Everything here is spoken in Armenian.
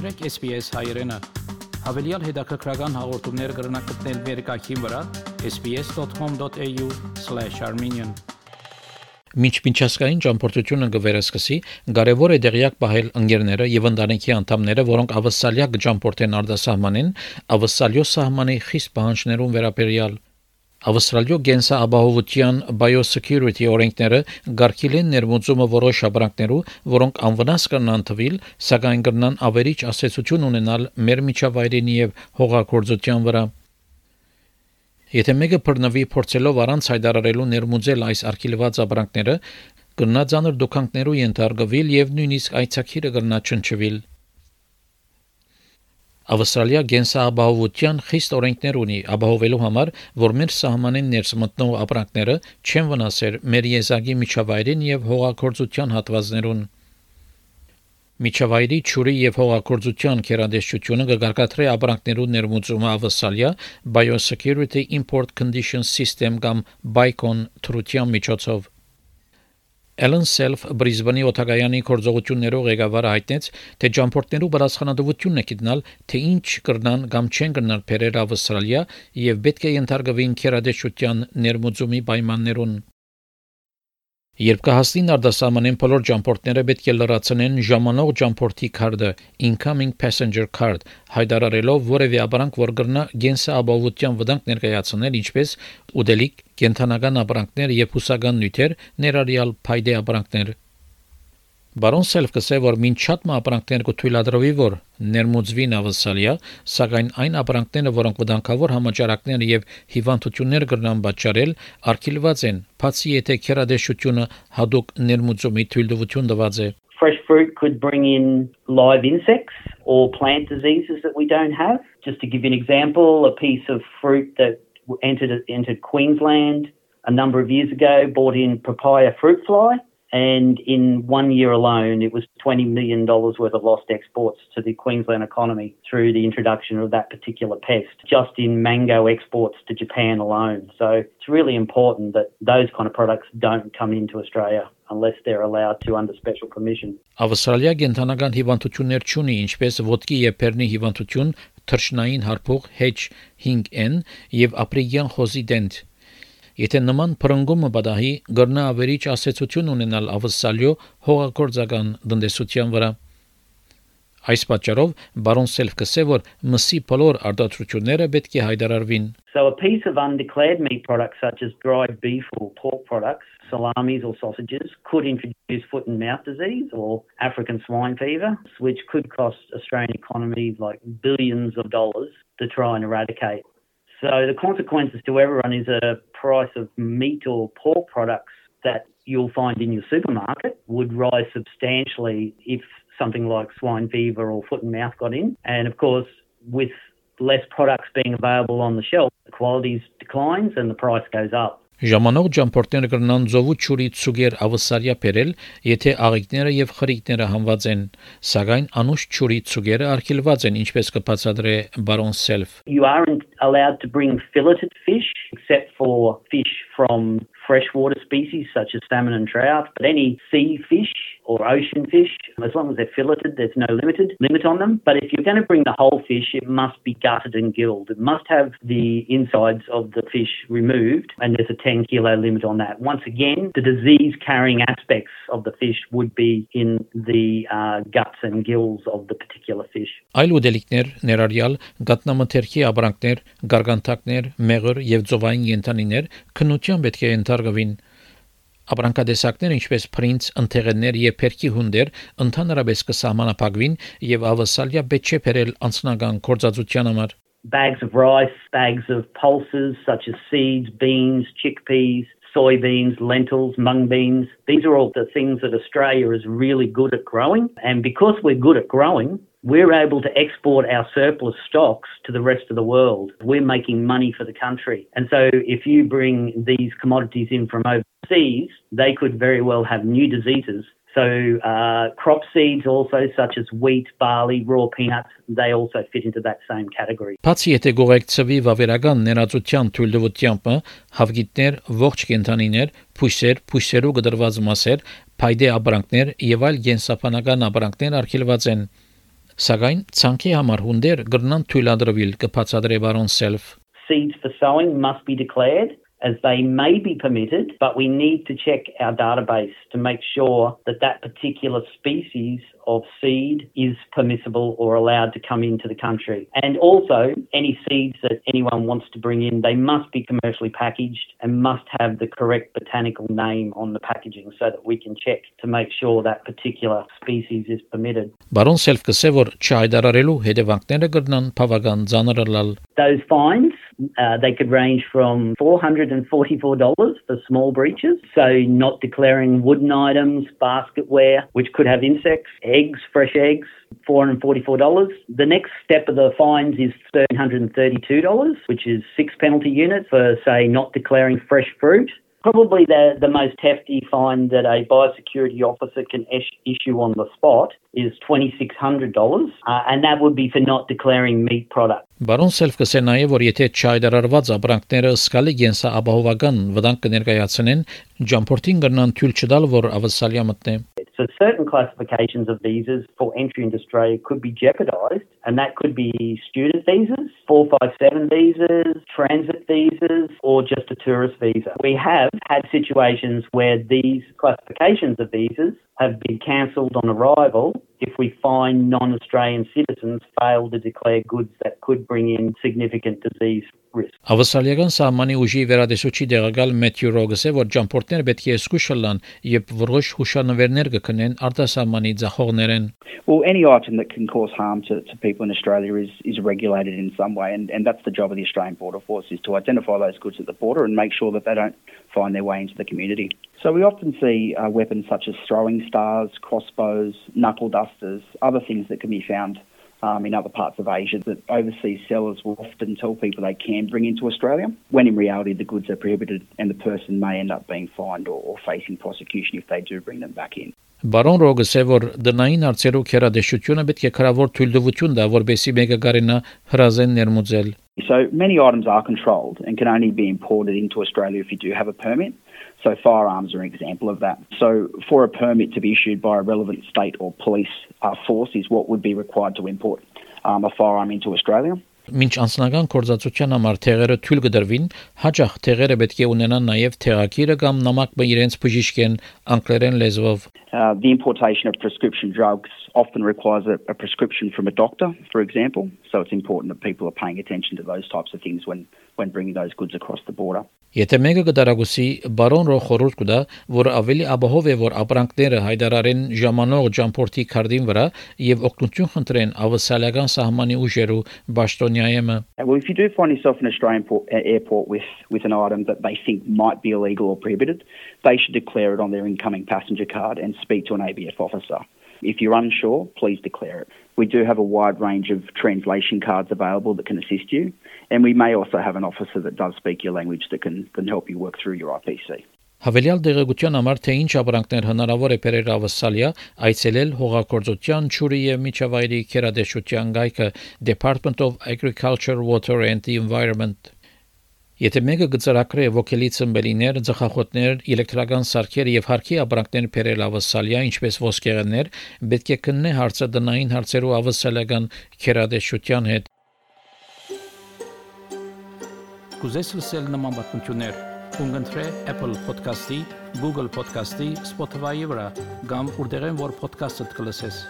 Մտրեք SPS հայրենը։ Հավելյալ հետաքրքրական հաղորդումներ կգրնակցնել վերկայքին վրա sps.com.au/armenian Մինչ միջազգային ճամփորդությունը գվերսկսի, կարևոր է դեղյակ պահել ընկերները եւ ընտանիքի անդամները, որոնք ավսալիա կճամփորդեն արտասահմանեն, ավսալյո սահմանի խիստ պահանջներուն վերաբերյալ Ավստրալիո գենսա ապահովության biosecurity օրենքները գարկիլ են ներմուծումը որոշ ապրանքներու, որոնք անվնաս կնան թվիլ, սակայն կնան ավերիչ ասացություն ունենալ մեր միջավայրին եւ հողագործության վրա։ Եթե մեկը բռնվի փորձելով առանց հայտարարելու ներմուծել այս արկիլված ապրանքները, կնա ցաներ դոկանքներու ենթարկվել եւ նույնիսկ այցակիրը կնա չնչվել։ Ավստրալիա գենսաբահովության խիստ օրենքներ ունի ապահովելու համար, որ մեր սահմանեն ներս մտնող ապրանքները չեն վնասեր մեր եզակի միջավայրին եւ հողագործության հատվածներուն։ Միջավայրի ճուրի եւ հողագործության կերադեսչությունը կգարկադրի ապրանքներու ներմուծումը ավսալիա Biosecurity Import Condition System կամ BICON թրության միջոցով Ellen Self Brisbane-ի օթագայանի կորձողություններով ղեկավարը հայտնեց, թե ջամփորդներու բարձրանալությունն է գտնալ, թե ինչ կրնան կամ չեն կրնալ Փերերա Ավստրալիա եւ պետք է ենթարկվին կերադեսչության ներմուծումի պայմաններուն։ Երբ կհասնին արտասահմանեն բոլոր ճամփորդները պետք է լրացնեն ժամանող ճամփորդի քարտը incoming passenger card հայտարարելով որևէ ապրանք որ կրնա գենսա ապահովության վտանգ ներկայացնել ինչպես ուդելիկ կենթանական ապրանքներ եւ հուսական նյութեր ներառյալ փայդե ապրանքներ Բարոն Սելֆ կսե որ մին շատ ապրանքներ կթույլատրվի որ ներմուծվի նավսալիա, սակայն այն ապրանքները, որոնք վտանգավոր համաճարակներ եւ հիվանդություններ կրնան պատճառել, արգելված են, բացի եթե քերադեշությունը հadoop ներմուծումի թույլտվություն տված է։ Fresh fruit could bring in live insects or plant diseases that we don't have. Just to give you an example, a piece of fruit that entered entered Queensland a number of years ago brought in papaya fruit fly and in one year alone, it was $20 million worth of lost exports to the Queensland economy through the introduction of that particular pest, just in mango exports to Japan alone. So it's really important that those kind of products don't come into Australia unless they're allowed to under special permission. Ավստրալիա գենթանական հիվանդություններ չունի, ինչպես ոտքի եւ բեռնի հիվանդություն, թռչնային հարփող H5N եւ ապրիգյան խոզի դենտ Եթե նման փրկումը բադահի գրնա ավերիչ ասեցություն ունենալ ավսալյո հողագործական դնդեսության վրա Այս պատճառով բարոն Սելֆ կսե որ մսի բոլոր արտադրությունները պետք է հայտարարվին So a piece of undeclared meat products such as dried beef or pork products, salamis or sausages could introduce foot and mouth disease or African swine fever, which could cost Australian economy like billions of dollars to try and eradicate. So the consequences to everyone is a price of meat or pork products that you'll find in your supermarket would rise substantially if something like swine fever or foot and mouth got in. And of course, with less products being available on the shelf, the quality declines and the price goes up. Ժամանող ջամփորդները կրնան ծովու ճուրի ցուգեր ավսարիա բերել, եթե աղիքները եւ խրիկները համված են, սակայն անուշ ճուրի ցուգերը արգելված են, ինչպես կբացատրե բարոն Սելֆ. You aren't allowed to bring filleted fish except for fish from freshwater species such as salmon and trout, but any sea fish or ocean fish, as long as they're filleted, there's no limited limit on them. But if you're going to bring the whole fish, it must be gutted and gilled. It must have the insides of the fish removed, and there's a 10 kilo limit on that. Once again, the disease carrying aspects of the fish would be in the uh, guts and gills of the particular fish. Այլ ուտելիքներ ներառյալ գատնամթերքի ապրանքներ, գարգանտակներ, մեղր եւ ծովային ենթանիներ քննության պետք է ընթարգվին Ապրանքատեսակներ ինչպես փրինց, ընթեղեններ եւ փերքի հունդեր ընդհանրապես կսահմանափակվին եւ ավասալիա պետք չէ բերել անձնական կորզածության համար bags of rice, bags of pulses such as seeds, beans, chickpeas, soybeans, lentils, mung beans. These are all the things that Australia is really good at growing. And because we're good at growing, we're able to export our surplus stocks to the rest of the world. We're making money for the country. And so if you bring these commodities in from overseas, they could very well have new diseases. So uh, crop seeds also such as wheat, barley, raw peanuts, they also fit into that same category. Բացի եթե գողեկցվի վավերական ներածության թույլտվությամբ հավգիտներ, ողջ կենթանիներ, փույսեր, փույսերու գդրված մասեր, փայդե ապրանքներ եւ այլ գենսապանական ապրանքներ արգելված են Սակայն ցանկի համար հունդեր գրնան թույլատրվել կբացատրե բարոն Self Seeds for sowing must be declared as they may be permitted, but we need to check our database to make sure that that particular species of seed is permissible or allowed to come into the country. And also, any seeds that anyone wants to bring in, they must be commercially packaged and must have the correct botanical name on the packaging so that we can check to make sure that particular species is permitted. Բարոն Self կսե որ չայդարարելու հետևանքները կգնան բավական ծանրալալ Those fines, uh, they could range from $444 for small breaches, so not declaring wooden items, basketware, which could have insects, eggs, fresh eggs, $444. The next step of the fines is $332, which is six penalty units for, say, not declaring fresh fruit. Probably the, the most hefty fine that a biosecurity officer can ish, issue on the spot is $2,600, uh, and that would be for not declaring meat products. Բարոն Self կսե նաև որ եթե չայդարարված ապրանքները սկալի գենսա ապահովական վտանգ կներկայացնեն, ջամփորտին կրնան թույլ չտալ որ ավսալիա մտնե so certain classifications of visas for entry into Australia could be jeopardised, and that could be student visas, 457 visas, transit visas, or just a tourist visa. We have had situations where these classifications of visas have been cancelled on arrival if we find non-Australian citizens fail to declare goods that could bring in significant disease risk. Ավսալիական սահմանի ուժի վերադեսուչի դեղակալ Մեթյու Ռոգսը որ ջամփորտները պետք է զգուշալան եւ որոշ հուշանվերներ կքնեն արտասահմանի ձախողներեն Well, any item that can cause harm to, to people in Australia is, is regulated in some way, and, and that's the job of the Australian Border Force is to identify those goods at the border and make sure that they don't find their way into the community. So we often see uh, weapons such as throwing stars, crossbows, knuckle dusters, other things that can be found um, in other parts of Asia that overseas sellers will often tell people they can bring into Australia, when in reality the goods are prohibited and the person may end up being fined or, or facing prosecution if they do bring them back in. Բարոն Ռոգսը որ դնային արծերու քերադեշությունը պետք է քրավոր թույլտվություն դա որբեսի մեկը կարենա հրազեն ներմուծել So many items are controlled and can only be imported into Australia if you do have a permit. So firearms are an example of that. So for a permit to be issued by a relevant state or police uh, force is what would be required to import um, a firearm into Australia. Մինչ անձնական կորզածության համար թեղերը թույլ կդրվին, հաջող թեղերը պետք է ունենան նաև թեղակիրը կամ նամակը իրենց բժիշկեն անգլերեն լեզվով։ Uh, the importation of prescription drugs often requires a, a prescription from a doctor, for example. So it's important that people are paying attention to those types of things when, when bringing those goods across the border. Եթե մեկը կդարագուսի բարոն ռո խորհուրդ կուտա, որ ավելի ապահով է որ ապրանքները հայդարարեն ժամանող ջամփորտի քարտին վրա եւ օգնություն խնդրեն ավսալական սահմանի ուժերու Բաշտոնիայեմը Well, if you do find yourself in an Australian port, uh, airport with, with an item that they think might be illegal or prohibited, they should declare it on their incoming passenger card and speak to an ABF officer. If you're unsure, please declare it. We do have a wide range of translation cards available that can assist you, and we may also have an officer that does speak your language that can, can help you work through your IPC. Հավելյալ դեղեցության համար թե ինչ ապրանքներ հնարավոր է բերել ավսալիա, այցելել հողագործության ճուրի եւ միջավայրի քերադեշության գայքը Department of Agriculture, Water and the Environment Եթե մեկը գծրակրե ոգելի ծմբելիներ, ծխախոտներ, էլեկտրական սարքեր եւ հարկի ապրանքներ բերել ավսալիա, ինչպես ոսկեղեններ, պետք է կննե հարցը դնային հարցերու ավսալական քերադեշության հետ Կուզես լսել նման բանություններ, կընտրե Apple Podcast-ի, Google Podcast-ի, Spotify-ի վրա, կամ որտեղեն որ podcast-ը դուք լսես։